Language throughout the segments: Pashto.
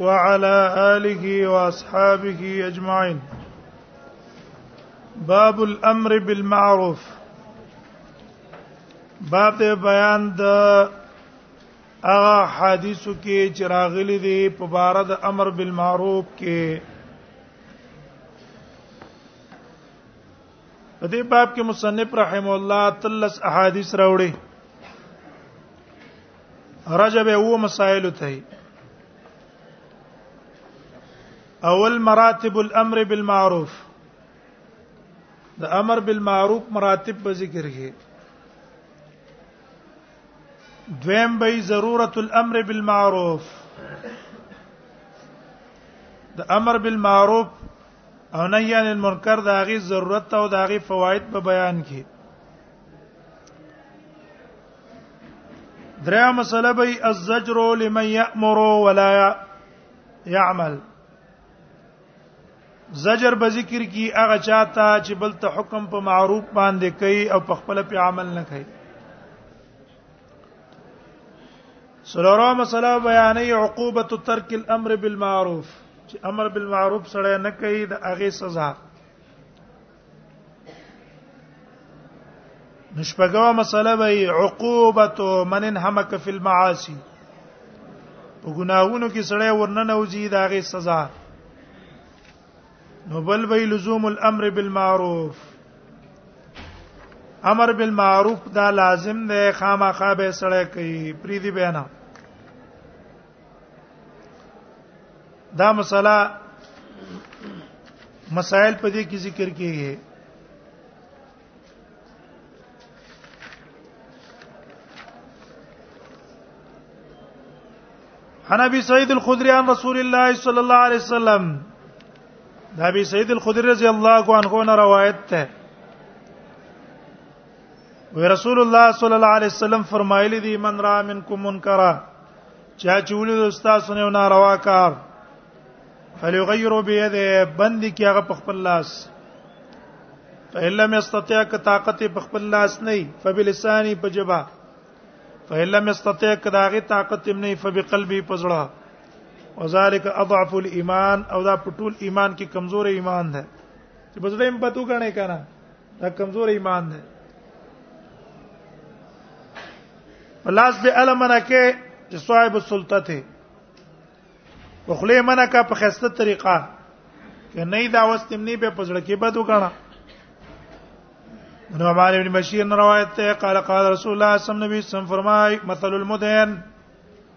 وعلى آله وأصحابه أجمعين باب الأمر بالمعروف باب بیان د هغه حدیثو کې چې راغلي دي په بار د امر بالمعروف کې په دې باب کې مصنف رحم الله تلس احادیث راوړي رجب او مسائل ته اول مراتب الامر بالمعروف د امر بالمعروف مراتب په ذکر کې دویم به ضرورت الامر بالمعروف د امر بالمعروف او نهی عن المنکر د هغه ضرورت او د هغه فواید په بیان کې دریا مسله به الزجر لمن یامر ولا يعمل زجر به ذکر کی هغه چاته چې بل ته حکم په معروف باندې کوي او په خپل په عمل نه کوي سلورو مسله بیانې عقوبه ترک الامر بالمعروف چې امر بالمعروف سره نه کوي د هغه سزا نشپګو مسله به عقوبت من انهمک فی المعاصی په ګناهونو کې سړی ورننه وځي دا غي سزا نو بل به لزوم الامر بالمعروف امر بالمعروف دا لازم دی خامخا به سړی کوي پریدي بیان دا مسله مسائل په دې کې ذکر کیږي عن ابي سعيد الخدري عن رسول الله صلى الله عليه وسلم دا ابي سعيد الخدري رضي الله عنه روایت ده وی رسول الله صلی الله علیه وسلم فرمایلی دی من را منکم منکرا چا چې ولید استاد سنو ناروا کار فلیغیروا بيده بند کی هغه په خپل لاس فإن لم يستطيع ک طاقت په خپل لاس نه فبلسانی په جبا فإن لم يستطيع ک داغه طاقت نه فبقلبی په زړه وذالک اضعف الايمان او دا پټول ایمان کې کمزور ایمان ده چې بس دې هم پتو کنه کنه دا کمزور ایمان دی پلاس دې علمنا کې چې صاحب السلطه ته په خله منه کا په خسته طریقه کې نه دا واستم نه به پزړه کې بد وکړه نو عمر ابن بشیر روایت ته قال قال رسول الله صلی الله علیه وسلم فرمای مثل المدین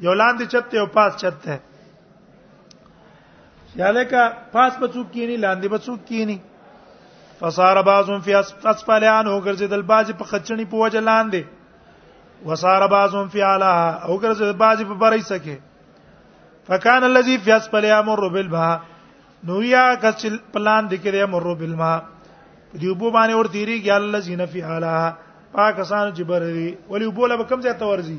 یو لاندې چت ته او پاس چت ته یالکه پاس په څوک کینی لاندې په څوک کینی فصار بعضهم فی اسفلان او ګرځیدل بعض په خچنی په وجه لاندې وصار بعضهم فی اعلاها او ګرځیدل بعض په بری سکه فکان الذی فی اسفل یامر بالبها نو یا کچ پلان دکره امر بالما دی وبو باندې ور تیری ګل الذین فی اعلاها پاکستان جبر دی ولی وبو له کم ځای تورزی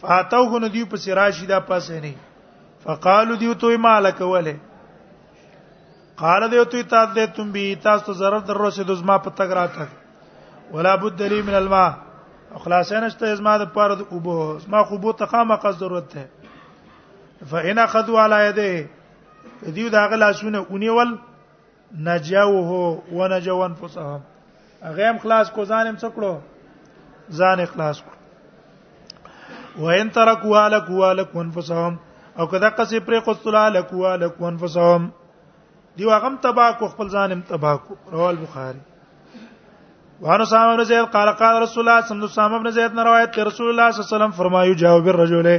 فاتوه نو دی پس راشي دا پس نه فقالو دی تو ما لک وله قال دی تو تا دې تم به تاسو ته ضرر در رسید زما په تګ راته ولا بد لی من الماء خلاصین شته زما د پاره د اوبو زما خو بو تقامه قص ضرورت ده فإن اخذوا على يديه دیو دا غلا شونه اونیول نجوه ونجو انفسهم غیم خلاص کو ځانم څکړو ځان اخلاص کو وان ترکوا لکوا لکوا انفسهم او کدا قصې پر قصلا لکوا لکوا انفسهم دی واغم تبا کو خپل ځانم تبا کو رواه البخاری وانه سامه بن زید قال قال رسول الله صلی الله علیه وسلم بن زید روایت رسول الله صلی الله علیه وسلم فرمایو جواب الرجل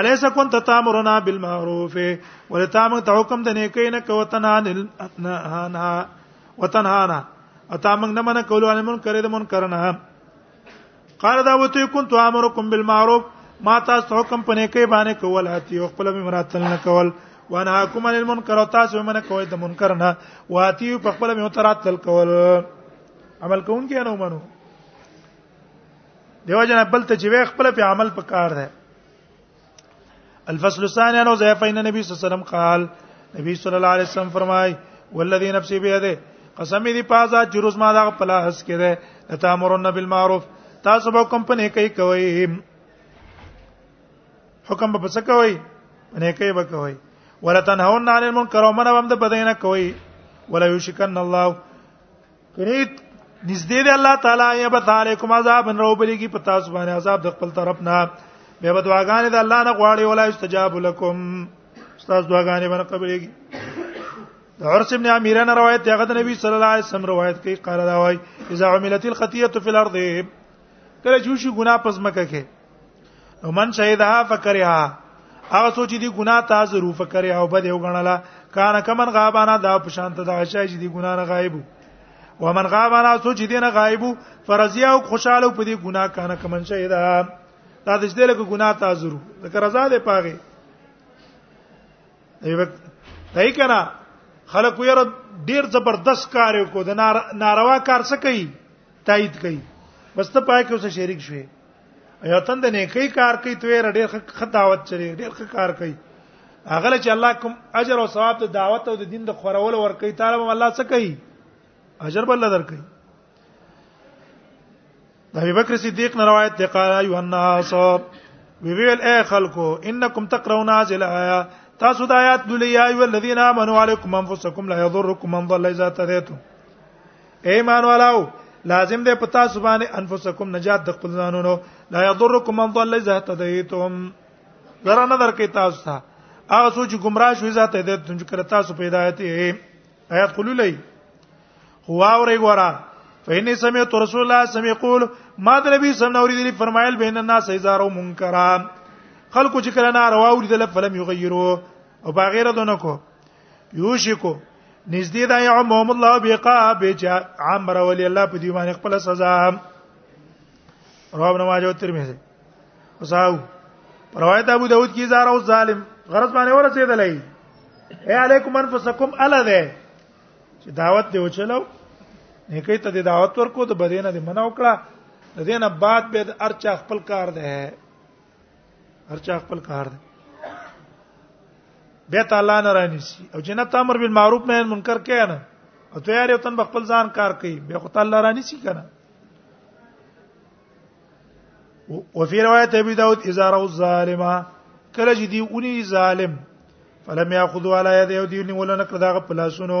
الیس كنت تامرنا بالمعروف ولتام ته حکم د نیکۍ نه کو تنان نه وتنهانا اتا موږ نه منه کولو ان منکر د منکر نه قال دا وته كنت امركم بالمعروف ما تاسو حکم پنه کې باندې کول هتی او خپل به مراتل نه کول وانا حکم عن المنکر او تاسو منه کوي د منکر نه واتی په خپل به مراتل کول عمل کوون کې نه ومنو دیو جن بل ته چې خپل په عمل پکار ده الفصل الثاني انه زه فین نبی صلی الله علیه وسلم قال نبی صلی الله علیه وسلم فرمای والذی نفسی بيده قسم دې پازا چې روز ما دا پلاس کړي لتامرن بالمعروف تاسو به کوم په نیکي کوي حکم به څه کوي په نیکي به کوي ولا تنهون عن المنکر ومن هم د بدینه کوي ولا یشکن الله قریب نږدې دی الله تعالی یا به تعالیکم عذاب نو بلیږي په تاسو باندې عذاب د خپل طرف نه به به دعاګانې د الله نه غواړي ولا استجاب لكم استاد دعاګانې باندې قبلېږي د عرس ابن امیران روایت دی هغه د نبی صلی الله علیه وسلم روایت کوي قال دا وای اذا عملت الخطیه فی الارض کله چې شي ګناه پزمکه کې نو من شهدها فکرها هغه سوچ دي ګناه ته ضرور فکرها او بده وګڼله کان کمن غابانا دا پشانت دا شای چې دي ګناه نه غایبو ومن غابانا سوچ دي نه غایبو فرضیا او خوشاله په دې ګناه کان کمن شهدها دا د دې له ګناه ته ضرور ذکر رضا ده پاغه ایو دای کنا خلک یې ډیر زبردست کار کو د ناروا کار څه کوي تایید کړي بس ته پای کې اوسه شریک شوي یو تن د نیکی کار کوي ته ور ډیر ښه دعوت چره ډیر ښه کار کوي هغه چې الله کوم اجر او ثواب د دعوت او د دین د خورولو ور کوي تعالی به الله څه کوي اجر بل در کوي د ابي بکر صدیق نه روایت دی قال ایه الناس وی ویل اے خلکو انکم تقرؤون هذه الایا تاسو د آیات دلی یا ایو الذین آمنوا علیکم انفسکم لا یضرکم من ضل اذا تدیتم ایمان والاو لازم ده پتا سبحانه انفسکم نجات د خپل ځانونو لا یضرکم من ضل اذا اهتدیتم زرا نظر کوي تاسو ته هغه سوچ گمراه شوی ذات دې چې کړه تاسو په هدایت یې آیات قولو لای هو اورې ګورا فإني سمعت رسول الله سم يقول ما د نبی سم نوري دي فرمایل بین الناس هزارو منکران خلکو چې کله ناروا ولیدل فلم یغیرو او باغیره دونه کو یوشکو نږدې دا یو محمد الله بقا به چې عمر ولی الله په دی باندې خپل سزا رواه ابن ماجه او ترمذی وصاو روایت ابو داود کی زار او ظالم غرض باندې ورسېدلې اے علیکم انفسکم الا ده چې دعوت دی وچلو نه کوي ته دعوت ورکو ته بدینه دی منع وکړه د دینه بعد به ارچا خپل کار ده هرچا خپل کار دی به تعالی نه رانیسی او جنت امر بالمعروف نهی منکر کینه او ته یاره تن خپل ځان کار کوي به خو تعالی رانیسی کنه وفي روایت ابي داود اذا راو الظالمه کله چې دی اونی ظالم فلم ياخذوا على يديه دین ولنه کړه دا په لاسونو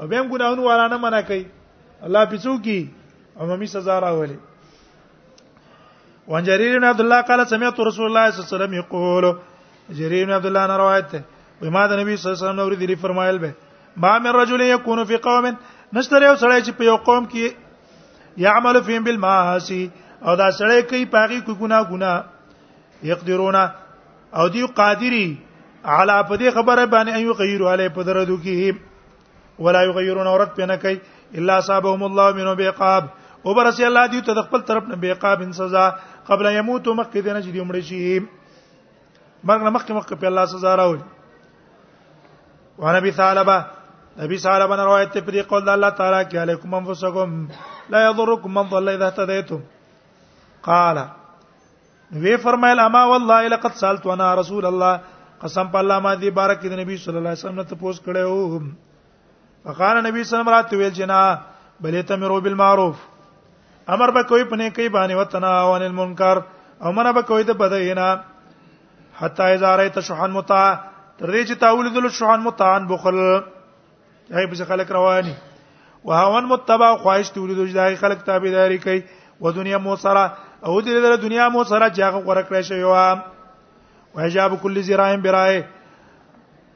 او بهم ګناهونه والا نه منع کوي الله پڅو کی عمومي سزا راولي وان جرير بن عبد الله قال سمعت رسول الله صلى الله عليه وسلم يقول جرير بن عبد الله نه روایت ده وي ما د نبی صلی الله علیه وسلم نور دي فرمایل به ما من رجل يكون في قوم نشتره یو سړی چې په یو قوم کې يعمل فيهم بالمعاصي او دا سړی کوي پاغي کوي ګناه ګناه يقدرون او دی قادری علا په دې خبره باندې ایو غیر علی په درجو کې ولا یغیرون اورت پنه کوي الا صابهم الله منه بعقاب او برسي الله دی ته خپل طرف نه بعقاب سزا قبل يموت مخکې دنه چې دی عمر شي مرګ نه مخکې مخکې په الله سزا راوړي وانا بي ثعلبه نبی صلی الله علیه روایت ته پری قول الله تعالی کې علیکم انفسکم لا یضرکم من ضل اذا اهتدیتم قال وی فرمایل اما والله لقد سالت انا رسول الله قسم په الله ما دې بارک دې نبی صلی الله علیه وسلم ته پوس کړو فقال نبی صلی الله علیه وسلم ویل جنا بلې تمرو بالمعروف امر به کوي پنه کوي باندې وتنا او ان المنکر او منه به کوي د بدینا حتا اذا رایت شحن متا تر دې چې تاول ذل شحن متان بخل هي به خلک رواني وهوان متبع خواهش تولید چې دای خلک تابعداري کوي و دنیا مو سره او دې د دنیا مو سره چې هغه غوړه کړی شوی و وهجاب کل زرایم برای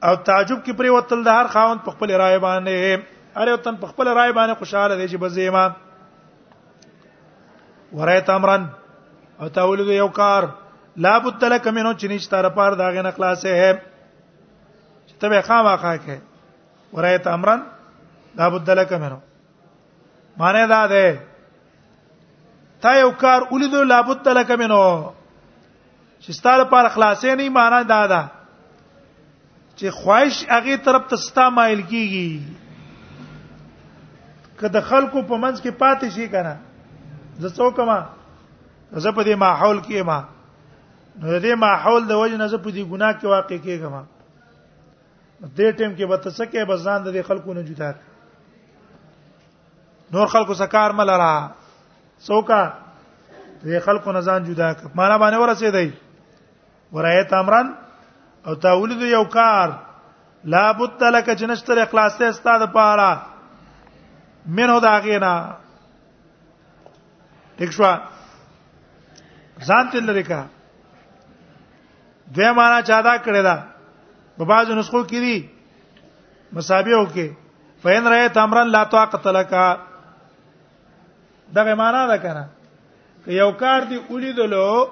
او تعجب کې پرې وتل د هر خاوند په خپل رائے باندې اره وطن په خپل رائے باندې خوشاله دی چې بزیما ورایت امرن او تاولد یو کار لا بد لك منه چې نشته را پار داغه نه خلاصې چې ته به خامہ خا کې ورایت امرن دا بدله کمنو معنی دا ده تا یو کار ولیدو لابد لک منو چې ستاره پر خلاصې نه معنی دا ده چې خواهش هغه طرف ته ستا مایل کیږي که د خلکو په منځ کې پاتې شي کنه زه څوک ما زه په دې ماحول کې ما نو د دې ماحول د وجه نه زه په دې ګناه کې واقع کېږم دې ټیم کې به تاسو کې به ځان د خلکو نه جدا نور خلکو سکار مل را څوکا دې خلکو نه ځان جدا کړ معنا باندې ورسېدای ورایت امرن او تاولید یو کار لا بد لك جنشتر اخلاص ته استاد پاره منه دا غینا ٹھیک شو ځان تل لري کا دوی معنا چا دا کړی دا په بعضو نسخو کې دي مسابيو کې فین رای تمرن لا طاقت لك دغه معنا ده کنه که یو کار دی ولیدلو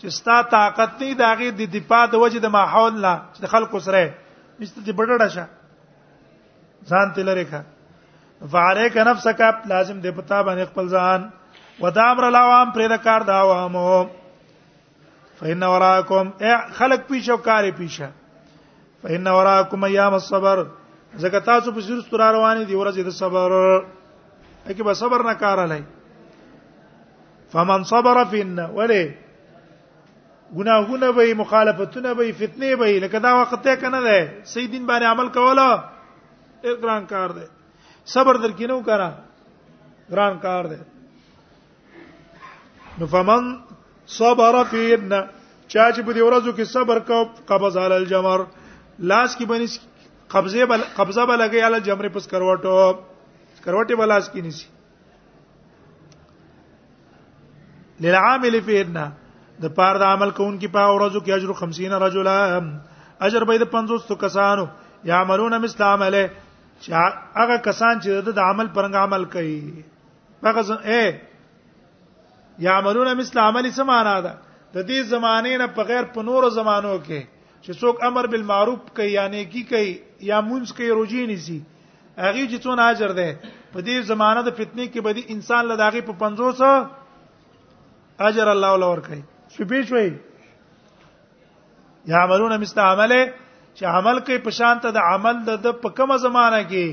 چې ستا طاقت نه داغه د دفاع د وجه د ماحول نه چې خلکو سره مست دې بډړه شه ځان ته لری کا فعليك نفسك لازم دې پتا باندې خپل ځان ودامر العوام پر د کار دا وامو فإن وراكم خلق پیشو کاری پیشه فإن وراكم أيام الصبر زکه تاسو په سر ستر روان دي ورځ د صبر اکی به صبر نه کار لای فمن صبر فينا ولی ګناهونه به مخالفتونه به فتنه به لکه دا وخت ته کنه ده سې دین باندې عمل کوله ډېر ګران کار ده صبر درکینو کرا ګران کار ده نو فمن صبر فین چا چې په دې ورځو کې صبر کو قبض علی الجمر لاس کې بنس قبضه بل قبضه بلګی علی الجمر پس کروټو کروټه بلاس کې نسی للعامل فيهن د پاره د عمل کون کی په ورځو کې اجر 50 رجلا اجر به د 50 کسانو یعملون مثل عمله چې هغه کسان چې د عمل پرنګ عمل کوي هغه اے یعملون مثل عمل څه معنا ده د دې زمانه نه په غیر په نورو زمانو کې چې څوک امر بالمعروف کوي یعنی کی کوي یا مونږ کوي روزي نيسي هغه چې څونه اجر ده په دې زمانه د فتنې کې به دې انسان له داغي په 50 اجر الله ولا ور کوي سپې شوي یعملون مثل عمله چې عمل کوي په شان ته د عمل د په کومه زمانہ کې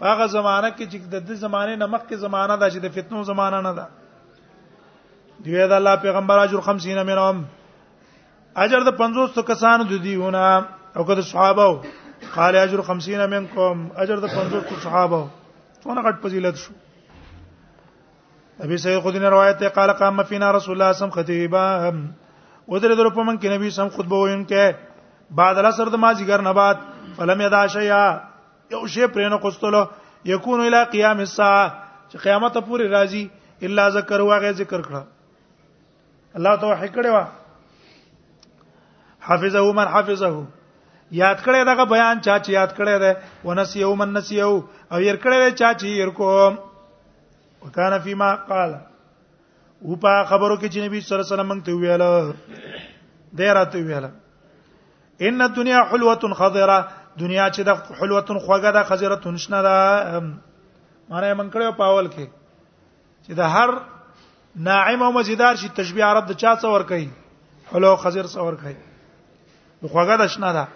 په هغه زمانہ کې چې د دې زمانه نه مخکې زمانہ ده چې د فتنو زمانہ نه ده دی دا الله پیغمبر اجر 50 منهم اجر د 50 تو کسانو د دیونه او کده صحابه قال اجر 50 منکم اجر د 50 تو صحابه څونه غټ فضیلت شو ابي سعيد خدای نه روایت ته قال قام فينا رسول الله صم خطيبا ودره درو په من کې نبی سم خطبه وینکه بعد العصر د مازیګر نه بعد فلم یدا شیا یو شی پرېنه کوستلو یکون الی قیام الساعه چې قیامت پورې راځي الا ذکر واغه ذکر کړه الله ته وحی کړی و حافظه من حافظه یاد کړی دغه بیان چا چې یاد کړی دی ونسیو من نسیو او ير کړی دی چا چې ير کو وکانه فيما قال او په خبرو کې چې نبی صلی الله علیه وسلم ته ویل دی راته ویل ان الدنيا حلوه خضراء دنیا چې د حلوه خوګه د خضره تنشنه ده معنی من کړو پاول کې چې د هر ناعم او مزیدار شي تشبیه عرب د چا څور کوي حلو خزر څور کوي نو خوګه د شنه ده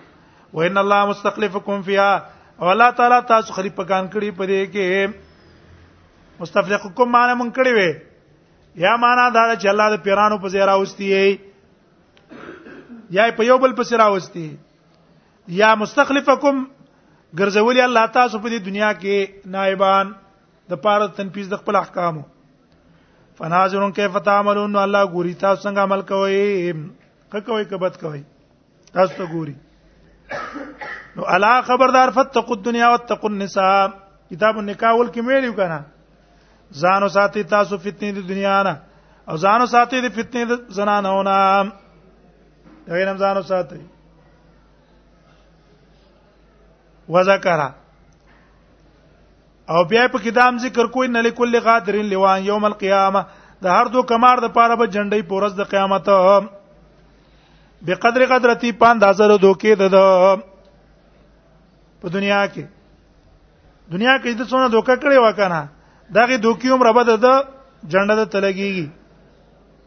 وان الله مستخلفکم فیها او الله تعالی تاسو خلیف پکان کړی پدې کې مستفلقکم معنی مونږ کړی وې یا معنا دا چې الله د پیرانو په زیرا اوستی یا په یو بل په سرا اوستی یا مستخلفکم ګرځولي الله تاسو په دې دنیا کې نائبان د پاره تنفيذ د خپل احکامو فناظرون کیف تعملون نو الله ګوري تاسو څنګه عمل کوئ که کوي که بد کوي تاسو ته ګوري نو الا خبردار فتقوا الدنيا واتقوا النساء کتاب النکاح ول کې ویلو کنه ځانو ساتي تاسو فتنې د دنیا نه او ځانو ساتي د فتنې د زنانو نه هغه هم ځانو ساتي وذکر او بیا په کدام ذکر کوی نه لکل غادر لوان یوم القیامه د هر دو کمار د پاره به جنډي پورز د قیامت بقدر قدرتی پاند ازر دوکې د په دنیا کې دنیا کې د څونه دوکه کړي وکنه دغه دوکیوم رب د جنډه ته لګيږي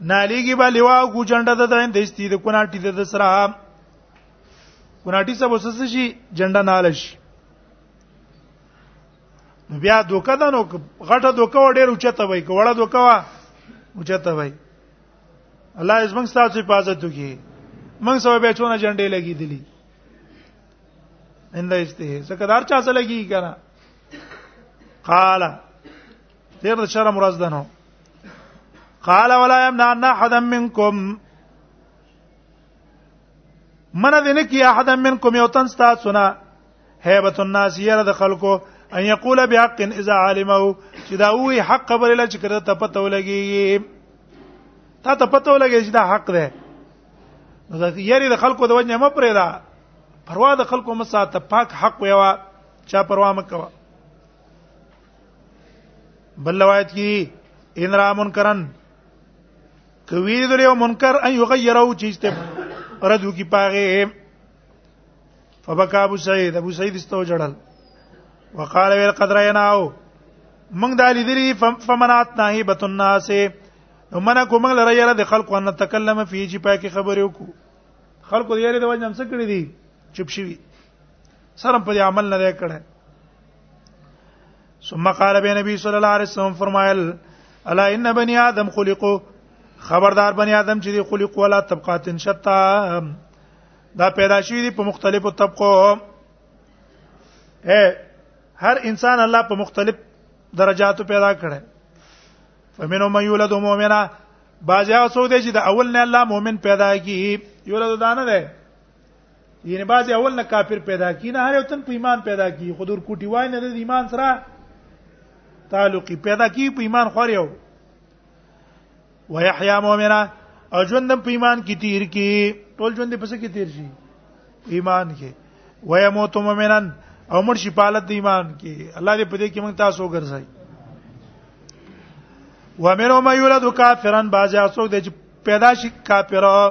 نالیږي به لوا کو جنډه د درند استي د کوناټي د سره کوناټي سبو سس شي جنډه نال شي بیا دوکه ده نو غټه دوکه ډیر اوچته وای کوړه دوکه وا اوچته وای الله یې موږ تاسو حفاظت وکړي موږ سو به چونه جنډې لګې دي انده استه سکدار چا سره لګي کنه قال دې په شرم ورځ ده نو قال ولا يمنعن احد منكم من دې نه کی احد منکم یو تن ستا سنا هیبت الناس یره د خلکو ان یقول بحق اذا علمه چې دا وی حق خبره لچ کړه ته پته ولګي تا ته پته ولګي چې دا حق ده نو یری د خلکو د وجه مې پرې دا پروا د خلکو مساته پاک حق ویوا چا پروا مکوه بل روایت کی ان را منکرن کوي د یو منکر ان یغیرو چې است ردو کی پاغه فبکا ابو سعید ابو سعید استو جړل وقال ویل قد ریناو موږ د لیدلی فمنات ناهی بت الناس نو منه کوم لره یره د خلکو ان تکلم فی چې پاکي خبرې وکړو خلکو د یره د وجه هم څه کړی دي چپ شي سره په عمل نه دی کړی ثم قال به نبی صلی الله علیه وسلم فرمایل الا ان بني ادم خلقوا خبردار بني ادم چې دی خلق ولا طبقات شتا دا پیدا شوی دی په مختلفو طبقو اے هر انسان الله په مختلف درجاتو پیدا کړي فمنو من یولد مؤمنا باجا سو دی چې د اول نه الله مؤمن پیدا کی یولد دانه ده یعنی بعضی اول نه کافر پیدا کی نه هر یو تن په ایمان پیدا کی خو دور کوټی وای نه د ایمان سره تعلق پیدا کی په ایمان خور یو ويحيى مؤمنا او ژوندم په ایمان کې تیر کی ټول ژوند په څه کې تیر شي ایمان کې ويموت مؤمنا او مر شي پالت ایمان کې الله دې په دې کې موږ تاسو ګرځي ومنو ما یولد کافرن بعضی اسوک د پیدا شي کافرو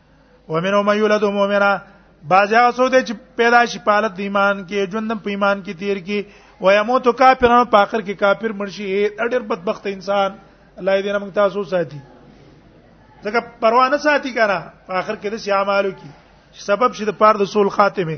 ومنو ما یولد مؤمنا بعضی هغه څوک دی چې پیدا شي په حالت ایمان کې ژوند په ایمان کې تیر کې و یموت کافرانو په اخر کې کافر مرشي ډېر بدبخت انسان الله دې موږ تاسو ساتي ځکه پروا نه ساتي کنه په اخر کې د سي اعمالو کې سبب شي د پاره د سول خاتمه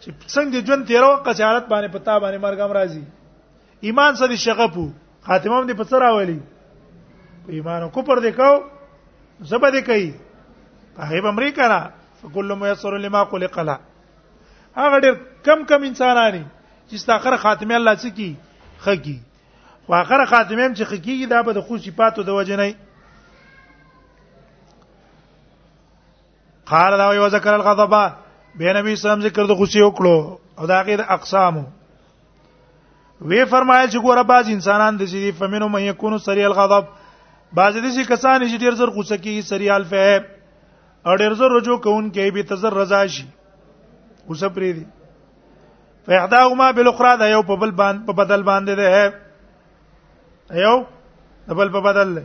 چې څنګه ژوند تیر او قصارت باندې پتا باندې مرګ هم راځي ایمان سره شغپو خاتمه هم دې په سره اولی ایمان کو پر دې کاو زبر دې کوي په هیب امریکا را فکل میسر لما خلق له هغه ډېر کم کم انسانانی چې ستاخره خاتمه الله څه کی خکی خو اخره خاتمه هم چې خکیږي دا به د خو صفاتو د وجه نه قال دا یو ذکر الغضب به نبی اسلام ذکر د غصې وکړو او دا غیر اقسامو وی فرمایل چې ګوره باز انسانان د سړي فمنو مې یکونو سری الغضب باز دې چې کسان چې ډیر زر غوسه کوي سری الفه او ډیر زر رجوع کوون کې به تزر رضا شي غوسه پری دي فاحداهما بالاخرى دا یو په بل باندې په بدل باندې ده یو د بل په بدل ده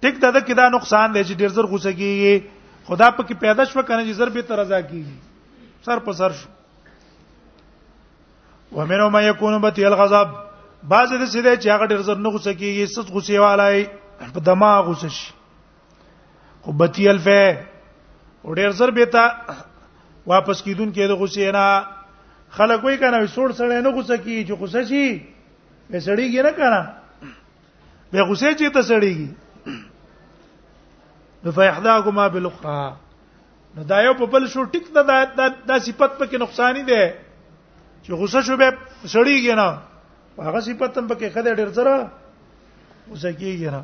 ټیک دا د کدا نقصان دی چې ډیر زر غوسه کیږي خدا په کې پیدا شو کنه چې زر به ترزا کیږي سر په سر شو ومنو ما یکون بتی الغضب بعض د سیده چې هغه ډیر زر نه غوسه کیږي ست غوسه والای په دماغ غوسه شي خو بتی الفه او ډیر زر به تا واپس کیدون کې د غوسه نه خلک وای کنه سوړ سړی نه غوسه کیږي چې غوسه شي به سړیږي نه کنه به غصه چې ته سړیږي نو فیحداهما بالاخرى نو دا یو په بل شو ټیک دا دا, دا صفت پکې نقصانی دی چې غصه شو به سړیږي نه هغه صفت هم پکې خدای ډیر سره غصه کیږي نه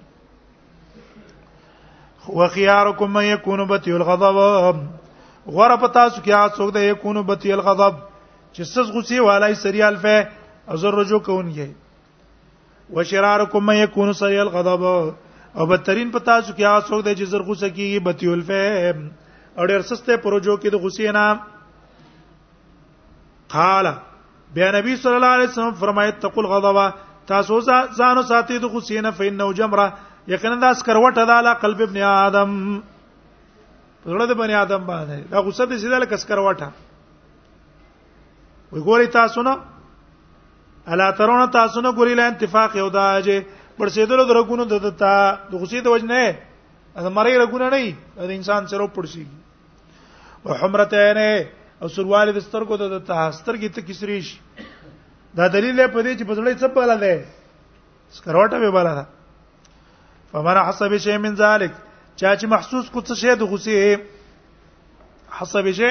وخياركم من يكون بتي الغضب غره پتا سو کې هغه څوک دی يكون بتي الغضب چې سس غصه والای سریال فه ازر رجو کوونکی وشرارکم من یکون سری الغضب او بدترین په تاسو کې هغه څوک دی چې زر غوسه کیږي بتیول فهم او ډیر سسته پروجو کې د غوسې نه قال بیا نبی صلی الله علیه وسلم فرمایي تقول غضب تاسو ځانو ساتي د غوسې نه فإنه جمره یقینا دا سکروټه ده لا قلب ابن آدم زړه د بنی آدم باندې دا غوسه دې سیده لکه سکروټه وي ګوري تاسو نه الا ترونه تاسو نه ګوري لا اتفاق یو دا چې پر سیدلو درګونو د دتا د غصې د وجنه دا مری رګونه نه د انسان سره پړسي او حمرته نه او سرواله د سترګو د دتا سترګې ته کسریش دا دلیل دی په دې چې په ځړې څه پاله ده سکروټه به بالا ده فمن حسب شی من ذلک چا چې محسوس کو څه شی د غصې حسب شی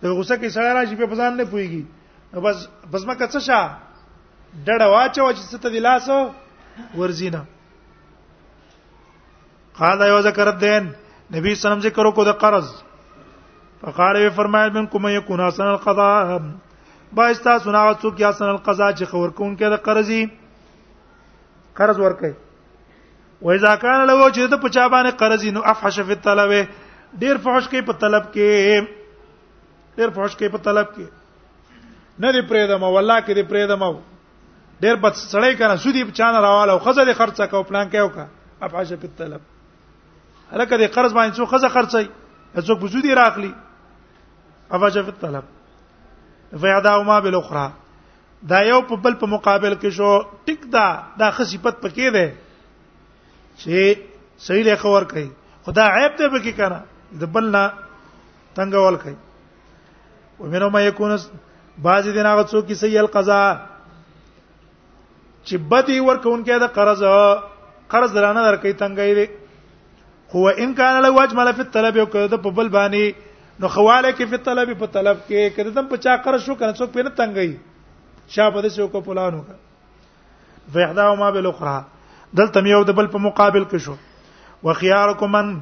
په غوسه کې سړی راشي په ځان نه پويږي نو بس بس ما کڅ شه ډډه واچو چې ست دی لاس ورزینا قال یو ذکر الدین نبی صلی الله علیه وسلم ذکر کو د قرض فقال وی فرمایل من کوم یکون حسن القضاء با استا سنا څوک یا حسن القضاء چې خور کون کې د قرضي قرض ورکړي و اذا کان له چې د پچا باندې قرض نو افحش فی الطلب ډیر فحش کې په طلب کې ډیر فحش کې په طلب کې نه دی پرېدم والله کې دی پرېدم ډیر بد سړی کنه سودی په چانه راواله او خزه دې خرڅه کو پلان کې وکا افحش فی الطلب هلکه دې قرض باندې څو خزه خرڅي څوک په سودی راخلی افحش فی الطلب فیادا ما بالاخره دا یو په بل په مقابل کې شو ټیک دا دا خصيفت پکې ده چې صحیح له خبر کوي خدا عیب ته پکې کنه د بل نه تنگ ول کوي ومنو ما یکون بعض دین هغه څوک چې سیل قضا چې بدی ورکونکې د قرض قرض درانه درکې تنگې هو ان کان له واجمل فی الطلب او کده په بل باندې نو خواله کې په طلب په طلب کې کده تم په چا قرض شو کنه څوک پینې تنګي شابه د څوک په پلانو کا فیحدا ما بالاخرى دلته یو د بل په مقابل کې شو وخيارکم من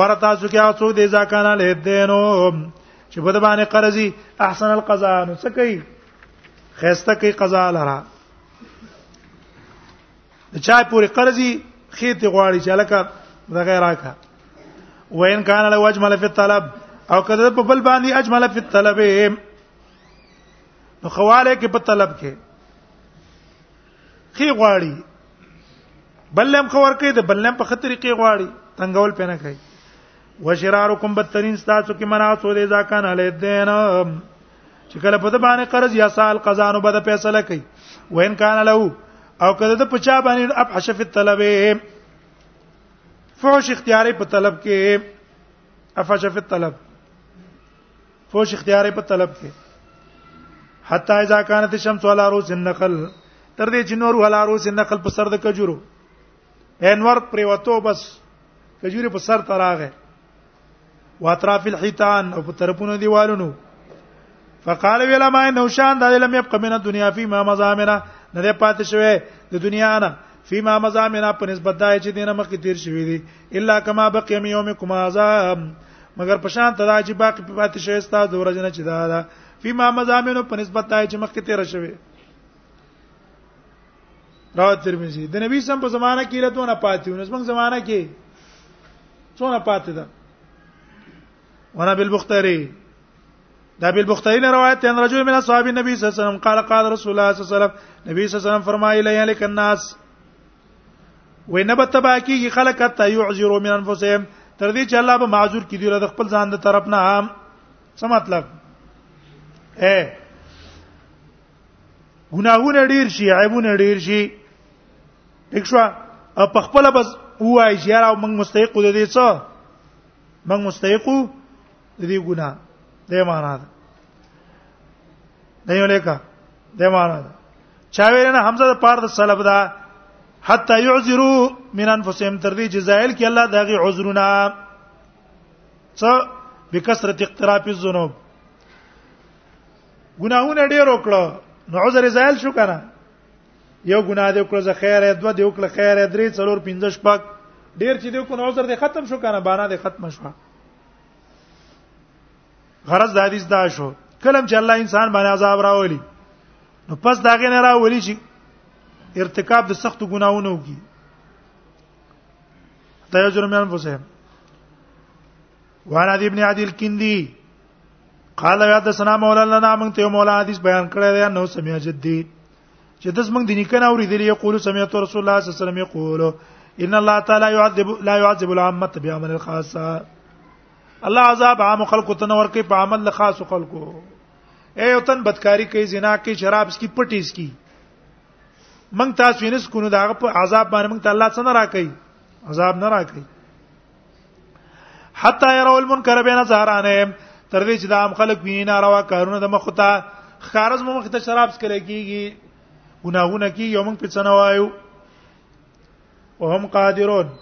ورتا څوک یا څوک دې ځکانه له دینو چې بده باندې قرضي احسن القضاء نو څه کوي خيسته کوي قضا لره د چا پورې قرضي خېته غواړي چې لکه د غیراکه وین کان له وجمل فی الطلب او کده په بل باندې اجمل فی الطلب نو خواله کې په طلب کې خې غواړي بلم خور کې د بلم په خطر کې غواړي تنگول پنه کوي وشرارکم بدترین تاسو کې مناسو دې ځکه نه لیدنه چې کله په د باندې قرض یا سال قضا نو بده فیصله کوي وین کان له او کله د پچا باندې اب حشف الطلب فوش اختیاري په طلب کې افشف الطلب فوش اختیاري په طلب کې حتا اذا كانت الشمس على رؤوس النخل تر دې چې نور على رؤوس النخل په سر د کجورو انور پریوتو بس کجوري په سر تراغه واطراف الحيتان او په طرفونو دیوالونو فقال ویلا ما انه شان دا لم يبقى من الدنيا فيما مزامنا نه ده پاتې شوی د دنیا نه فيما مزامنا په نسبت دای چې دینه مخکې تیر شوی دی الا کما بقي يومكم هذا مگر په شان ته دا چې باقي پاتې شوی ستا د ورځې نه چې دا ده فيما مزامنو په نسبت دای چې مخکې تیر شوی رواه ترمذی د نبی سم په زمانہ کې له دونه پاتې ونس موږ زمانہ کې څونه پاتې ده وانا بالبختری دا بالبختری نه روایت ان رجل من اصحاب النبي صلی الله علیه وسلم قال قال رسول الله صلی الله علیه وسلم نبی صلی الله علیه وسلم فرمایي لا یلک الناس وینه به تباکیږي خلک ته یعذروا من انفسهم تر دې چې الله به معذور کړي دوی د خپل ځان د طرف نه هم څه مطلب اے ګناهونه ډیر شي عیبونه ډیر شي دښوا په خپل بس وای چې یاره موږ مستحق د دې څه موږ مستحق د دې ګناه دې معنا ده نه یو لیکا دې معنا ده چا ویل نه حمزه د پاره د سلب ده حتا يعذروا من انفسهم تر دې جزائل کې الله دغه عذرونه څه بکثرت اقتراف الذنوب ګناهونه ډیر وکړو نو عذر زایل شو کنه یو ګناه دی وکړه زه خیر دوه دی وکړه خیر درې څلور پنځه شپږ ډیر چې دی کو نو عذر دی ختم شو کنه بانا دی ختم شو غرض د حدیث دا شو کلم چې الله انسان باندې عذاب راولي نو پس داغه نه راولي چې ارتکاب د سخت ګناونو کی دا یو جرم انفسهم وعن ابي ابن عدي الكندي قال يا حدثنا مولانا لنا من ته مولا حدیث بیان کړی دی نو سمیا جدی چې داس موږ د نکنا اوریدل یقول سمعت رسول الله صلی الله علیه وسلم یقول ان الله تعالی يعذب لا يعذب العامه بعمل الخاصه الله عذاب عام خلق ته نور کوي په عمل خاص خلقو اے وطن بدکاری کوي زنا کوي شراب سکي پټي سکي من تاسو یې نس کو نو دا په عذاب باندې من ته الله څنګه راکړي عذاب نه راکړي حتا يروا المنکر بین ظهرانه تر دې چې دا هم خلک ویني ناروا کارونه د مخ ته خارز مو مخ ته شراب سکل کیږي ګناهونه کی یو موږ پڅنه وایو وهم قادرون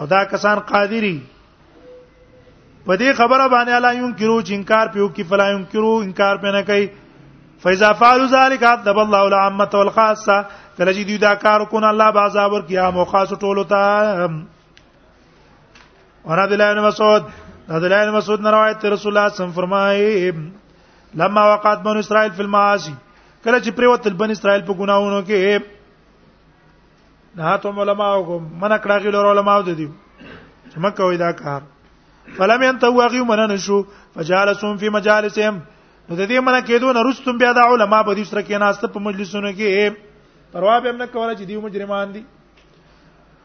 او دا کسان قادری په دې خبره باندې الله یون کیرو چې انکار پیو کی فلا یون کیرو انکار پې نه کوي فاذا فعلوا ذلك عذب الله العامه والخاصه کله چې دوی دا کار کوي الله به عذاب ورکړي عام او خاص ټولو ته اور عبد الله بن مسعود عبد الله بن مسعود نے روایت رسول الله صلی الله علیه وسلم فرمائے لما وقعت بنو اسرائيل في المعاصي کله چې پریوت بنو اسرائيل په ګناونو کې نه ته علماء کو من کړه غیر علماء د دې مکه وې دا کار فلم ينتهوا غيو من نشو فجالسهم في مجالسهم نو د دې منه کېدو نه رستم بیا د علما په دې سره کې ناست په مجلسونو کې پروا به هم نه کوله چې دی مجرمان دي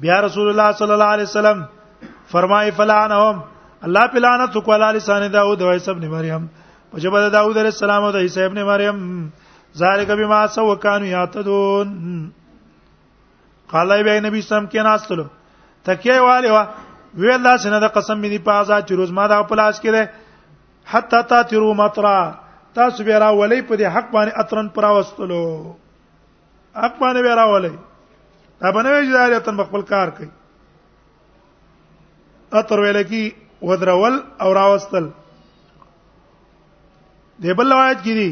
بیا رسول الله صلی الله علیه وسلم فرمای فلانهم الله پلانت کو علی لسان داوود و عیسی ابن مریم وجب داوود علیہ السلام او عیسی ابن مریم ذالک بما سو کانوا یعتدون قال ای نبی سم کې ناستلو تکیه والی وا وی الله سینه د قسم می دی په آزاد چې روز ما دا پلاس کړي حتا تا تیرو مطرا تاسو بیا را ولې په دې حق باندې اترن پراوستلو حق باندې به راولې دا بنوي چې دا تن خپل کار کوي اتر ویل کی ودرول او راوستل دی بل روایت کې دي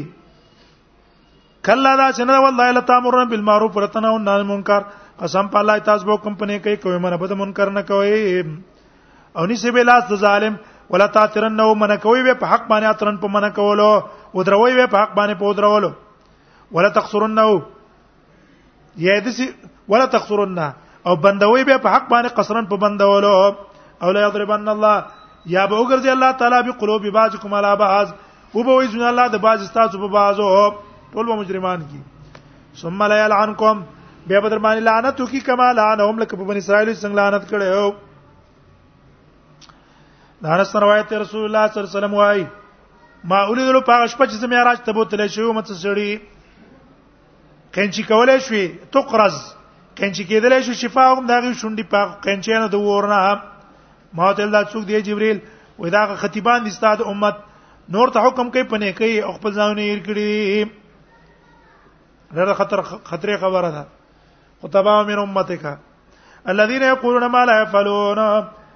کله دا چې نه والله لا تامرون بالمعروف ورتنه او نه منکر قسم په الله تاسو به کوم پنه کوي کوي منه بد منکر نه کوي او نسی به لاس د ظالم ولا تاترن نو منه کوي به په حق باندې اترن په منه کولو ودروي به په حق باندې په ودرولو ولا تقصرنه یا دې ولا تقصرنه او بندوي به په حق باندې قصرن په بندولو او لا يضربن الله یا به وګرځي الله تعالی به قلوب بعضکم علی بعض او به وي جنا الله د بعض تاسو په بعضو ټول مجرمان کی ثم لا يلعنكم بیا بدر باندې لعنت کی کما لعنهم لکه په بنی اسرائیل څنګه لعنت کړو دا رس روایت رسول الله صلی الله علیه وسلم وايي ما اولیدل په هغه شپه چې معراج ته بوتل شو مت سړی کینچی کولای شوې تقرز کینچی کېدلای شو شفا هم دغه شونډي په کینچی نه د ورنه ما ته الله څوک دی جبريل وې دا خطیبان دي ستاد امت نور ته حکم کوي پنه کوي او خپل ځانونه یې کړی ډېر خطر خطرې خبره ده خطبا من امتک الذين يقولون ما لا يفعلون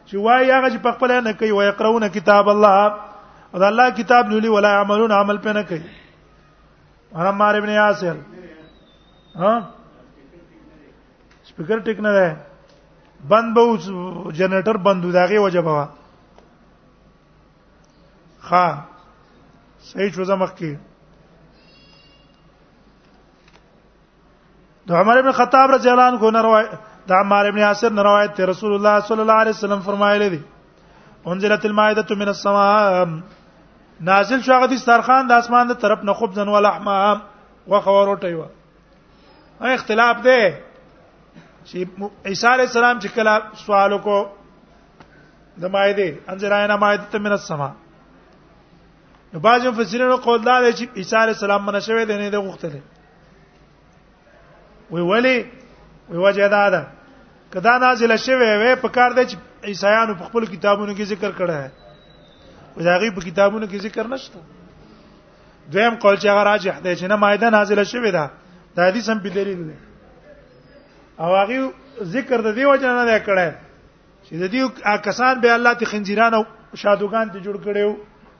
چې وای هغه چې په خپل نه کوي وای قرونه کتاب الله او الله کتاب لولي ولا عملون عمل پنه کوي انا مار ابن یاسر ها سپیکر ټیک نه ده بند به جنریټر بند داغه وجبه وا ها صحیح شو زمخ کې د عمر ابن خطاب رضی الله عنه نه روایت د عمار ابن یاسر نه روایت ته رسول الله صلی الله علیه وسلم فرمایلی دی انزلت المائده من السماء نازل شو هغه د سترخان د اسمان د طرف نه خبز و لحمه و خورو ټیوا اختلاف دی چې عیسی علی السلام چې کله سوال وکړو د مائده انزلاینا مائده من السما نو باج مفسرینو قول دا دی چې عیسی علی السلام منشوي دی نه د غختله وی ولی وی وجه دا ده کدا نازل شوه وی په کار دی چې عیسایانو په خپل کتابونو کې ذکر کړه ہے وځاغي په کتابونو کې ذکر نشته دویم قول چې هغه راجح دی چې نه مایده نازل شوه ده د حدیث هم په دلیل دی او هغه ذکر د دې وجه نه کړه چې د دې کسان به الله ته خنجیران او شادوغان ته جوړ کړي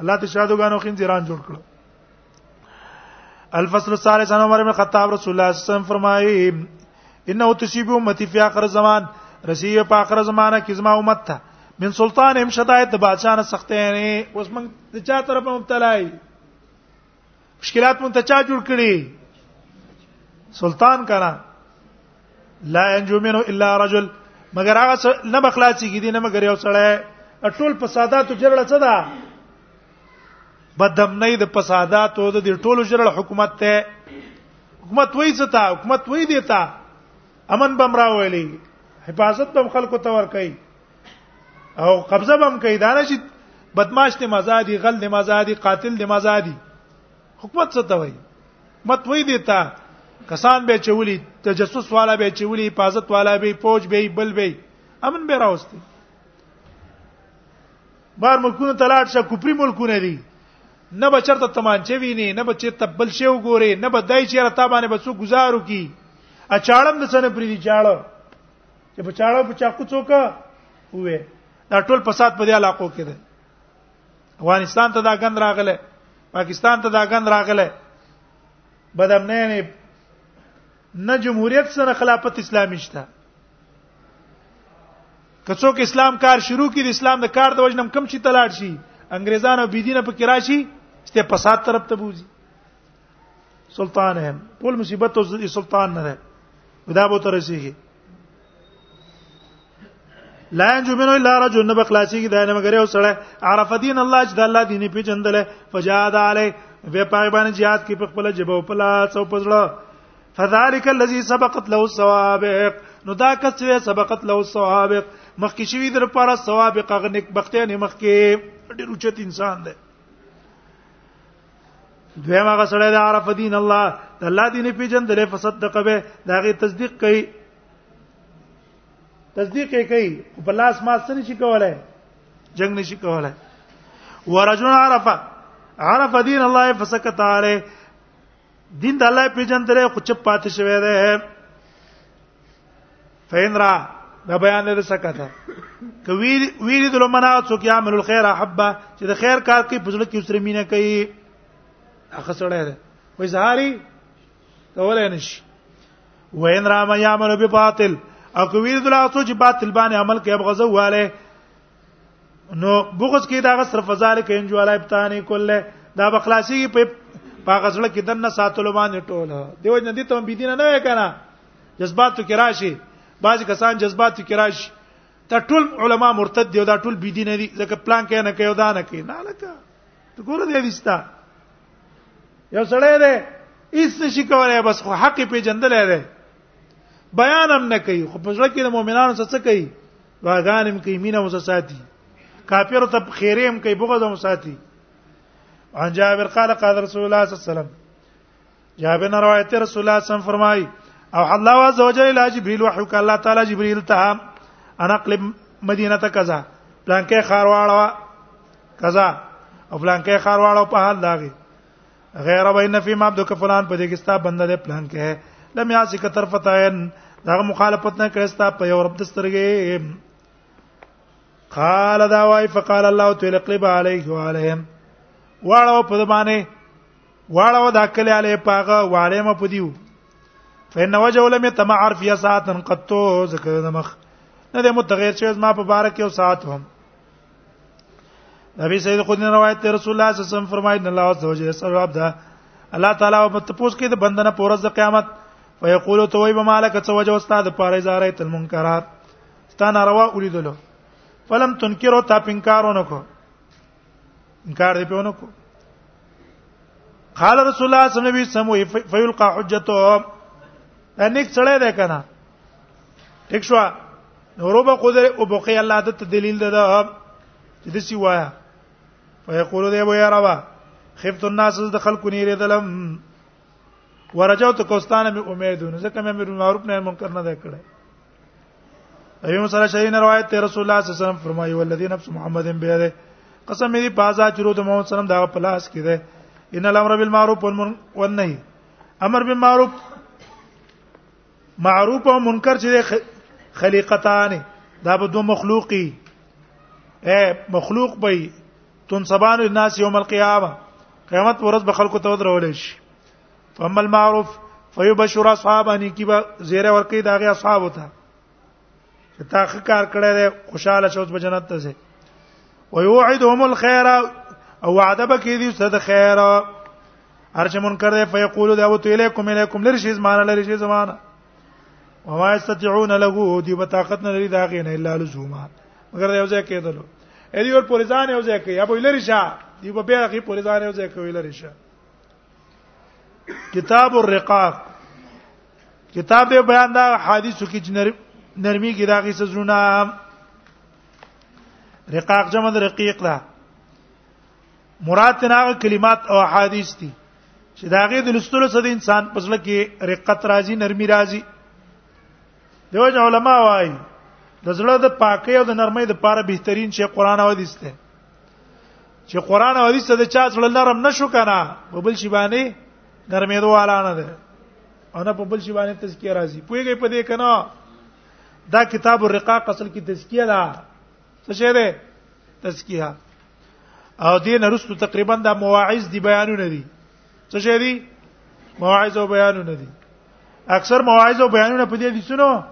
الله ته شادو غانو خنځيران جوړ کړو الفصل الثالث عن عمر بن الخطاب رسول الله صلی الله علیه وسلم فرمایي انه تصيب امتي في اخر الزمان رسیه په اخر زمانہ کې زما امت ته من سلطان هم شدایت د بادشاہ نه سختې نه اوس موږ د چا طرف مبتلا یې مشکلات مونږ ته چا جوړ کړی سلطان کنا لا ينجو منه الا رجل مگر هغه نه بخلاصي کې دي نه مگر یو سړی ټول فسادات جرړه څه ده بدم نه د فسادات او د ټولو جرړه حکومت ته حکومت وای څه تا حکومت وای دیتا امن بم راولي حفاظت بم خلکو ته ور کوي او قبضه بم کوي دا نه چې بدمعاش ته مزادي غل ته مزادي قاتل ته مزادي حکومت څه ته وایي مت وی دیتا کسان به چولی تجسس والا به چولی حفاظت والا به فوج به بل به امن به راوستي بار ملکونه تلاټ شه کوپری ملکونه دي نه به چرته تمانچه ویني نه به چرته بل شی وګوري نه به دای چیرته باندې به څو گزارو کی اچاړم د سن پری دي چاړه چې په چاړه په چاقو څوک وې دا ټول فساد په دې علاقو کې دی افغانستان ته دا غند راغله پاکستان ته دا غند راغله بدامنه نه نه جمهوریت سره خلافت اسلامي شته کڅوک اسلام کار شروع کړي د اسلام د کار د وجنم کم شي تلاړ شي انګريزانو بيدینه په کراشي ست فساد طرف ته بوزي سلطان هم ټول مصیبت او سلطان نه ده دا به تر رسیږي لا ينجو منه الا رجل نبا خلاصي کی داینه مگر یو سړی عرف دین الله چې د الله دین په جندل فجاد علی به پای باندې jihad کې په خپل جبه او پلا څو پزړه فذلك الذي سبقت له السوابق نو دا کس چې سبقت له السوابق مخکې شوی در لپاره سوابق غنک بختیانه مخکې ډیر اوچت انسان دی دویم هغه سره د عرف دین الله د الله دین پیجن دلې فصدق به دا غي تصدیق کوي تصدیق یې کوي په لاس ما سره شي کولای جنگ نشي کولای ورجل عرفه عرف دین الله فسکت علیه دین د الله پیجن درې خو چپ پاتې شوی دی فینرا دا بیان دې سکتا کوي ویری د لمنا څوک یعمل الخير حبا چې د خیر کار کوي په ځل کې سره مینه کوي هغه سره ده وای زهاري کولای نشي وین را ما یعمل بباطل او کوي د لاسو چې باطل باندې عمل کوي بغزو والے نو بغض کې دا صرف ذالک انجو علی ابتانی کله دا بخلاصي په پاغه سره کې دنه ساتلو باندې ټوله دیو جن دي ته بيدین نه وای کنه جذباتو کې راشي بعض کسان جذباتو کې راشي دا ټول علما مرتد دي دا ټول بيدین دي ځکه پلان کې نه کوي دا نه کوي نه لکه ته ګوره دې دستا یو سړی دی هیڅ نشي کولای بس خو حق په جندل دی بیان هم نه کوي خو په ځکه کې د مؤمنانو څخه کوي دعاګانم کوي مینه مو ساتي کافر ته خیریم کوي بغض مو ساتي عن جابر قال قال رسول الله صلی الله علیه وسلم جابر نے روایت رسول الله صلی الله فرمای او الله عز وجل الى جبريل وحي ک الله تعالی جبريل ته انا قلب مدینه ته کذا پلان کې خارواړه کذا او پلان کې خارواړه په حال داږي غیر وین فی ما عبدک فلان په دې کې ستا بنده دې پلان کې لم یاسی کتر فتاین دا مخالفت نه کړې ستا په یو رب دسترګې قال دا وای فقال الله تعالی قلب علیه و علیهم واړو په زمانه واړو دا کلی علی پاغه واړې م په دیو فإن وجه لم يتمعر في ساعة قد تو ذکر مخ نه د متغیر شوی ما په بار کې او ساعت هم نبی سید خود نه روایت ته رسول الله صلی الله علیه وسلم فرمایي ان الله عز وجل ثواب ده الله تعالی او تپوس کې د بندنه پورز د قیامت فیقول تو وای بمالک څه وجه استاد پاره زاره تل منکرات ستا ناروا ولیدلو فلم تنکرو تا پنکارونه کو انکار دی پیونه کو قال رسول الله صلی الله علیه وسلم فیلقى حجته انک سړی ده کنه ټیک شو نورو به قدر او بقي الله د دلیل ده چې د سی وایا فیقول دی وای ربا خفت الناس د خلکو نه ریدلم ورجوت کوستانه می امیدونه ځکه مې امر معروف نه منکر نه ده کړه ایوم سره شری نه روایت ته رسول الله صلی الله علیه وسلم فرمایي والذی نفس محمد بیره قسم می بازا چرو د محمد سلام دا پلاس کې ده ان الامر بالمعروف والنهي امر بالمعروف معروف او منکر چې خلیقتان دا به دوه مخلوقي اے مخلوق به تنصبان الناس یوم القیامه قیامت ورځ به خلکو ته ودرول شي فمل معروف فیبشر اصحابانی کی به زیره ورکی داغه اصحاب ته چې تا ښه کار کړی دی خوشاله شوت په جنت ته ځي ويوعدهم الخير او وعده بکې دي ست د خیر هرچ منکر دی فیقول دا وت الیکم الیکم لری شی زمانه لری شی زمانه وما استطيعون له دی بطاقت نه لري دا غي نه الا لزوما مگر یو ځای کېدلو اې دی ور پوری ځان یو ځای کوي ابو لری شه دی په بیا غي پوری ځان یو ځای کوي لری شه کتاب الرقاق کتاب به بیان دا حدیثو کې چې نرمي کې دا غي سزونه رقاق جمع رقیق ده مراد تناغه کلمات او احادیث دي چې دا غي د لستلو سره د انسان پسله کې رقت راځي نرمي راځي دیو علماء وايي د زړه د پاکۍ او د نرمۍ د پاره بهترین شی قران او حدیث دی چې قران او حدیث د چا زړه نرم نشو کنه په بل شی باندې درمیدو والا نه ده او نه په بل شی باندې تزکیه راځي پویږي په دې کنه دا کتاب الرقاق اصل کې تزکیه ده څه شه ده تزکیه او دې نرستو تقریبا دا مواعظ دی بیانونه دي څه شه دي مواعظ او بیانونه دي اکثر مواعظ او بیانونه په دې دي سنو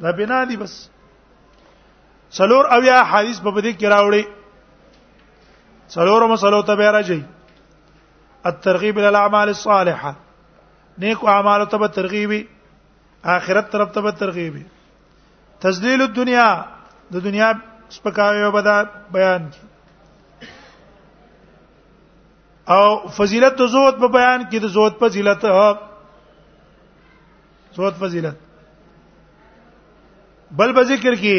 دا بنا دي بس څلور او یا حدیث په دې کې راوړي څلور مسلو ته به راځي الترغیب الى الاعمال الصالحه نیکو اعمالو ته ترغیبی آخرت طرف ته ترغیبی تذلیل الدنیا د دنیا سپکاوی به دا بیان کی او فضیلت د زهد په بیان کې د زهد فضیلت زهد فضیلت بل به ذکر کې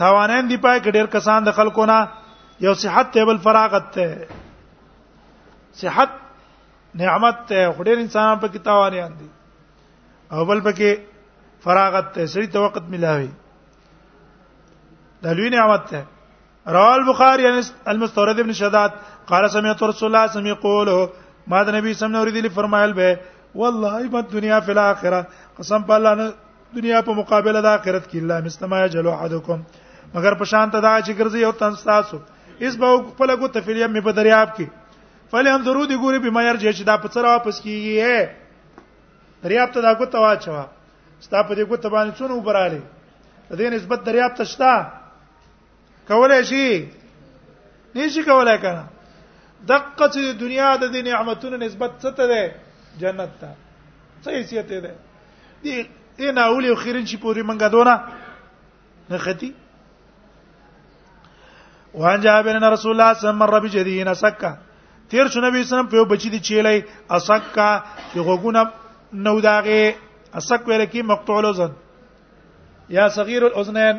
تاوانین دی پای کې ډېر کسان د خلکو نه یو صحت ته بل فراغت ته صحت نعمت ته خډیر انسان په کې تاوانیان دي او بل پکې فراغت ته سړي ته وخت ملاوي دا لوی نعمت ته رواه البخاري عن المستورد ابن شداد قال سمعت رسول الله صلى الله عليه وسلم ما د نبی صلی الله علیه وسلم فرمایل به والله ما الدنيا في الاخره قسم بالله دنیا په مقابله د آخرت کې الله مستما یجلو احدکم مگر په شان ته دا چې ګرځي او تن تاسو اس به خپل کو تفریه مې په دریاب کې فل هم درو دی ګوري به ما ير چې دا په سره واپس کیږي دریاب ته دا کو توا چوا ستا په دې کو تبانې څونو براله د دې نسبت دریاب ته شته کولای شي نشي کولای کنه دقه چې دنیا د دې نعمتونو نسبت څه ته ده جنت ته څه حیثیت ده دې دې نه اول او خیرن شي پوری منګه دونه نه ختی وان جابر ان رسول الله صلی الله علیه وسلم رب جدینا سکا تیر شو نبی اسلام په بچی دی چیلای اسکا چې غوګونه نو داغه اسک ویل کی مقطوع الاذن یا صغیر الاذنین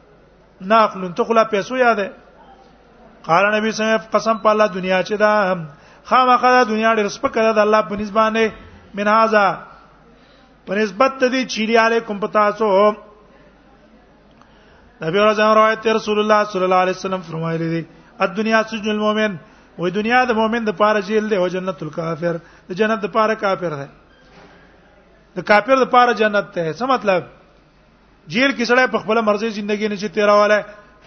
ناخلون ته خلا پیسو یاده قال نبی صلی الله علیه وسلم قسم په الله دنیا چې دا خامخا دا دنیا ډېر سپکره ده الله په نسبانه من هاذا په نسبت ته دي چيري علیکم پتا سو نبی رضوان روایت رسول الله صلی الله علیه وسلم فرمایلی دي الدنیا سجن المؤمن وې دنیا د مؤمن د پاره جیل دی او جنت الکافر د جنت د پاره کافر دی د کافر د پاره جنت ته څه مطلب جیل کې سړی په خپل مرزي ژوندۍ نه چې تیراواله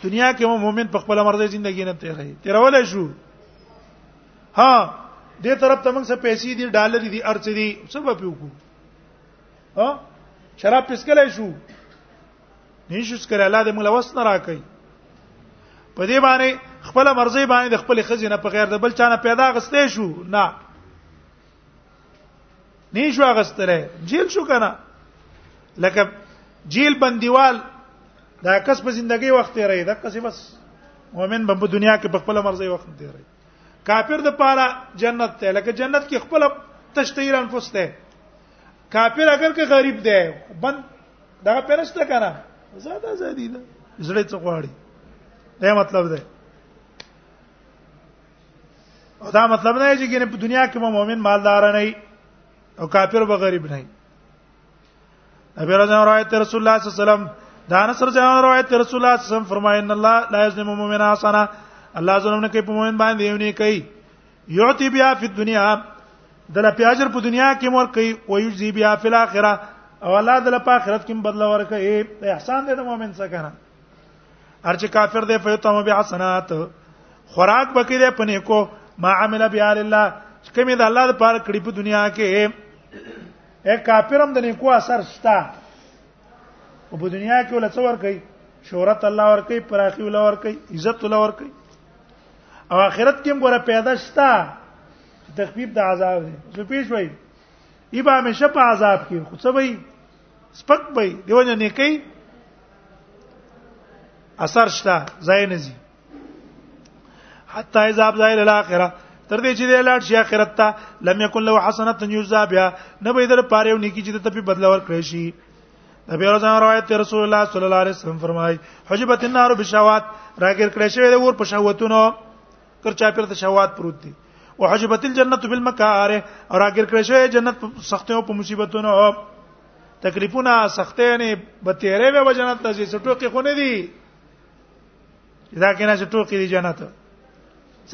دنیا کې هم مؤمن په خپل مرزي ژوندۍ نه تیرای تیراواله شو ها دې طرف ته موږ څه پیسې دي ډالر دي ارڅ دي څه به پیو کو ها شراب پسکلای شو نشوس کړه الله دې موږ لوس نه راکړي په دې باندې خپل مرزي باندې خپل خزینه په غیر د بل چانه پیدا غستې شو نه نه شو غستره جیل شو کنه لکه جیل بندیوال دا کس په زندګۍ وخت تیرې دا کس بس مؤمن په دنیا کې په خپل مرزي وخت تیرې کافر د پاره جنت ته لکه جنت کې خپل تشتیر انفس ته کافر اگر که غریب دی بند دا پرسته کنه زیاده زیادی ده زړه څه غواړي دا مطلب ده او دا مطلب نه دی چې په دنیا کې مؤمن مالدار نه وي او کافر به غریب نه وي نبی رضی الله عنه رسول الله صلی الله علیه وسلم دا انس رضی الله عنه روایت رسول الله صلی الله علیه وسلم فرمایي ان الله لا یظلم مؤمنا حسنا الله ظلم نه کوي په مؤمن باندې یو نه کوي یعطي بیا فی الدنیا دله پیاجر په دنیا کې مور کوي او یجزی بیا فی الاخره او الله دله په آخرت کې بدل ورکړي احسان دې د مؤمن څخه ارچ کافر دی په تمه بیا حسنات خوراک بکې دی پنه کو ما عمل بیا لله کمه د الله لپاره کړی په دنیا کې اے کافرم د نیکو اثر شتا او په دنیا کې ول څور کوي شهرت الله ور کوي پراخي ول ور کوي عزت ول ور کوي او آخرت کې موږ پیدا شتا تخفیف د عذاب دی زه پیښ وای ایبا همیشه په عذاب کې خو څه وای سپک به دیو جن نیکی اثر شته ځای نه زی حتی اذا ابدا الى الاخره تر دې چې د لاړ شي اخرت ته لم يكن له حسنات يجزا بها نه به در پاره یو نیکی چې ته په بدلا ور کړی شي نبی رضوان روایت رسول الله صلی الله علیه وسلم فرمای حجبت النار بشوات راګر کړی شوی د ور په شهوتونو کر چا پیر ته شهوات پروت دي وحجبت الجنه بالمکاره او راګر کړی شوی جنت سختي او په مصیبتونو تکلیفونه سختي نه به تیرې به جنت ته ځي ټوکی خو نه دي دا کینه چې ټوکی دي جنت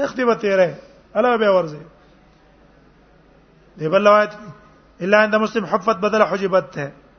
سختي به تیرې الا به ورځي دی بل روایت الا عند مسلم حفت بدل حجبت ته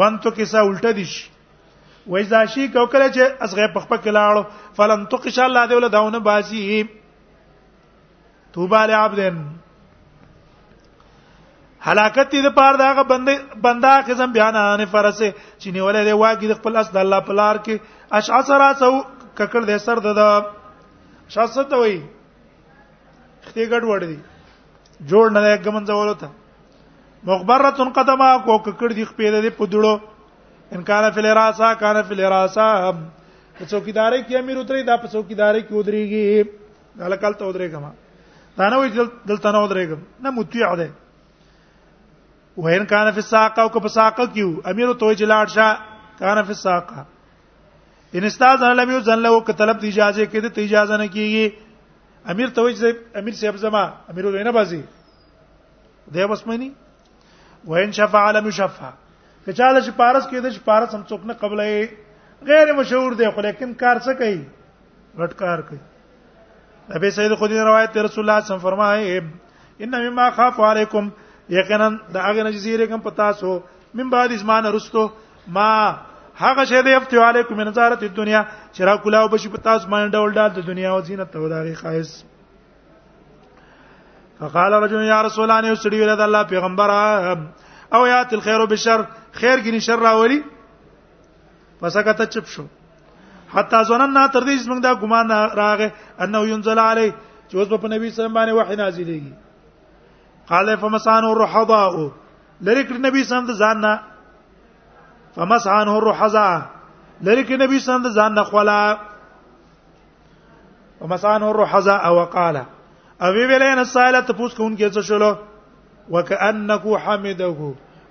وان تو کیسه الټه دي شي وای زاشي کو کله چې اسغه په خپل کې لاړو فلن تو کیسه الله دې ول داونه باسي توبه علی عبدن هلاکت دې پار دا غ بندې بندا خزم بیان نه فرسه چې نیولې دې واګي د خپل اس د الله په لار کې اشعث را سو ککړ دې سر ددا شاسته وای خته ګډ وړ دي جوړ نه دی ګمن زولو ته مخبره قدمه کو ککړ دی خپې ده په دړو ان کان فی الراسا کان فی الراسا په چوکیدارې کې امیر اترې دا په چوکیدارې کې ودرېږي هلکل ته ودرېږم دا نه وي دلته نه ودرېږم نه مطیع ده وین کان فی الساقه او که په ساقه کیو امیر ته چې لاړ شه کان فی الساقه ان استاد لم یو ځن له کتلب اجازه کې ته اجازه نه کیږي امیر ته وځي امیر صاحب زما امیر ولې نه بازي دی بس مانی وین شفع علم یشفع کچاله چې پارس کې د پارس هم څوک نه قبلې غیر مشهور دی خو لیکن کار څه کوي غټ کار کوي ابي سید خدای روایت رسول الله صلی الله علیه وسلم فرمایي ان مما خاف علیکم یقینا دا هغه نجزیره کوم پتا سو من بعد اسمان رستو ما هغه شی دی افتو علیکم من زارت الدنیا چې را کولاو بشي په تاسو باندې ډول ډول د دنیا او زینت او دغه خایس فقال رجل یا رسول الله نه سړي ولید الله پیغمبر او یات الخير بالشر خیر ګني شر راولي فسکت چپ شو حتا ظننا تر دې چې موږ دا ګمان راغې انه ينزل عليه چې اوس په نبی صلی الله علیه وسلم باندې وحی نازلېږي قال فمسان الرحضاء لری کړ نبی سم د ځان نه فمسحان هو رحزا لری کړ نبی سم د ځان نه خلا ومسحان هو رحزا او قال او وی ویل ان سائل ته پوس کون کې څه شلو وکانکو حمده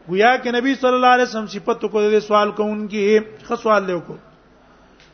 گویا کې نبی صلی الله علیه وسلم صفات کو دې سوال کوونکی خو سوال له کو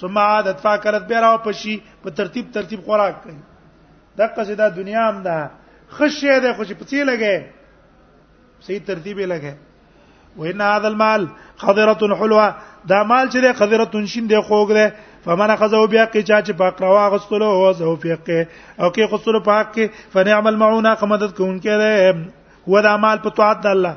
ثم عادت فاکلت بیا راو پشي په ترتیب ترتیب خوراک کوي دغه څه د دنیا هم ده خشه ده خو چې پڅې لګي صحیح ترتیب یې لګي وان هذا المال خضره حلوه دا مال چې ده خضره شین ده خوګ ده فمن خذو بیا کې چا چې پاک روا غسلو او زو فقه او کې غسلو پاک کې فنعم المعونه قمدت کوونکې ده هو دا مال په طاعت الله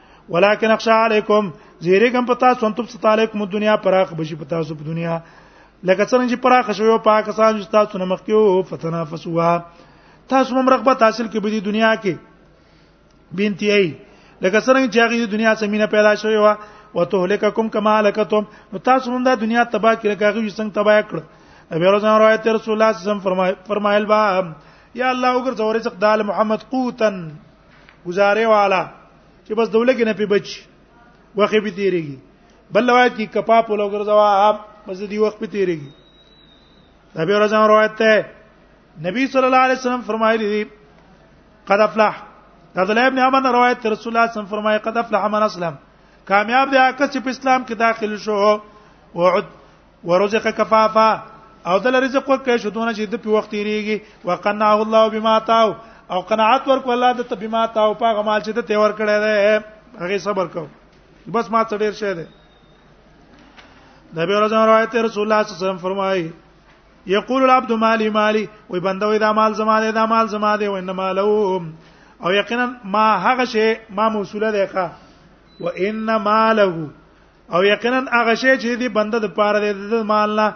ولكن اخشى عليكم زیرګم پتا سو انتم ستالکم دنیا پراخ بشي پتا سو په دنیا لکه څنګه چې پراخ شوی پاکستان چې تاسو نه مخکیو فتنافسوا تاسو هم رغبت حاصل کې بده دنیا کې بنتي ای لکه څنګه چې هغه د دنیا سمینه پیدا شوی و او تهلککم کما لکتم نو تاسو هم د دنیا تباہ کړه هغه یې څنګه تباہ کړ ابي روزان روایت رسول الله صلی الله علیه وسلم فرمایل با یا الله وګرځورې څخه د محمد قوتن گزاره والا چې بس دوله کې نه پی بچ وخت به تیریږي بل روایت کې کپا په لوګر زوا اپ بس دی وخت به تیریږي دا به راځم روایت ته نبی صلی الله علیه وسلم فرمایلی دی قد افلح دا د ابن عمر روایت رسول الله صلی الله علیه وسلم فرمایي قد افلح من اسلم کامیاب دی هغه چې په اسلام کې داخل شو او ورزق کفافا او دل رزق ورکړي شو دونه چې د په وخت تیریږي وقناه الله بما تاو او قناعت ورکو الله د ته بما تاو په غمال چې د ته ورکړي ده هغه صبر کو بس ما څه ډیر شه ده نبی ورځ روایت رسول الله صلی الله علیه وسلم فرمایي یقول العبد مالی مالی وای بنده وای دا مال زما ده دا مال زما ده وانما له او یقینا ما هغه شی ما موصوله ده ښه وانما له او یقینا هغه شی چې دی بنده د پاره دی د مال نه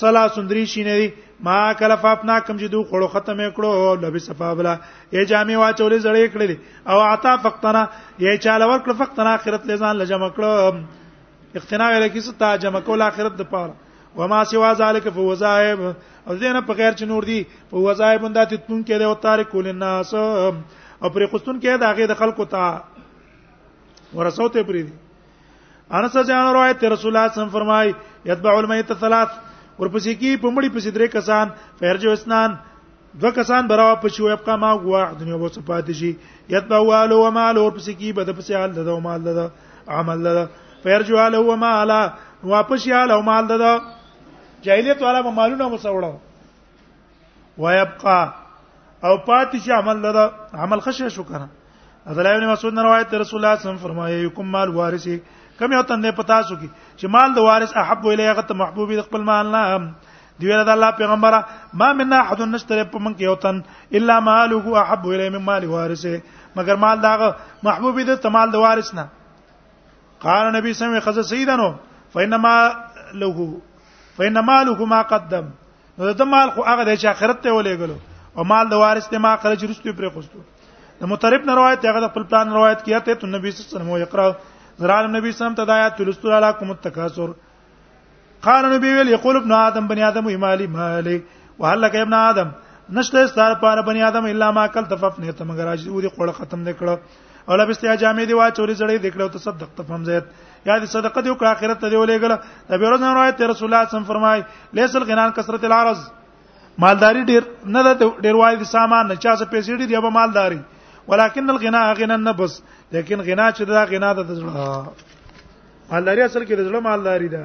صلا سندري شینه دی ما کله فاپنا کم چې دوه خړو ختم کړو لبي صفابلا یې جامې واچولې زړې کړې او عطا فقطنا یې چاله ورکړ فقطنا اخرت لزان لجم کړو اقتنا ویل کیسه تا جمع کول اخرت د پاره وما سوا ذلك فوزائب او زینه په غیر چې نور دی فوزائب انده تتون کې دی او تارک کول الناس او پر قستون کې دا غي د خلکو ته ورسو ته پری دي انس جان روایت رسول الله صم فرمای یتبع المیت ثلاث ورپسې کی په مړی پسې درې کسان فیرج اسنان دو کسان براو په شو ابقا ما واحد دنیا وو صفات شي یتبع والو و مال ورپسې کی بد پسې حال ده او مال ده عمل ده فیرج والو و مال واپس یال او مال ده جاهلیت والا مالونه مسوړو ويبقى او پاتې شي عمل لره عمل خشه شو کنه عبد الله بن مسعود روایت رسول الله صلی الله علیه وسلم فرمایي یکم مال وارثه کم یو تند پتا سو کی چې مال د وارث احب الیه غت محبوب د خپل مال نه دی ویل د الله پیغمبره ما من احد نشتره په من کې یو تن الا ماله احب الیه من مال وارثه مگر مال داغه محبوب د تمال د وارث نه قال نبی سمع خذ سیدنو فینما له فینما له ما قدم نو د مال خو هغه د آخرت ته ولېګلو او مال د وارث ته ما خرج رستو پرې خوستو د مترب نه روایت هغه د خپل پلان روایت کیه ته نبی صلی الله علیه وسلم او اقرا زرال نبی صلی الله علیه وسلم ته د آیات تلستو علیکم التکاثر قال نبی ویل یقول ابن آدم بنی آدم مالی مالی وهلک ابن آدم نشته ستاره پاره بنی آدم الا ما کل تففنه ته مگر اجي ودي قول ختم نکړه او لا بستیا جامې دی واچولې زړې دکړه او تصدق ته فهم زید یا د صدقه دی او آخرت ته دی ولېګل د بیروز نه روایت رسول الله صم فرمای لیس الغنان کثرت العرض مالداری ډیر نه ده ډیر وای د سامان نه چا څه پیسې ډیر دی به مالداری ولکن الغنا غنا النفس لیکن غنا چې دا غنا ده د زړه مالداری اصل کې د زړه مالداری ده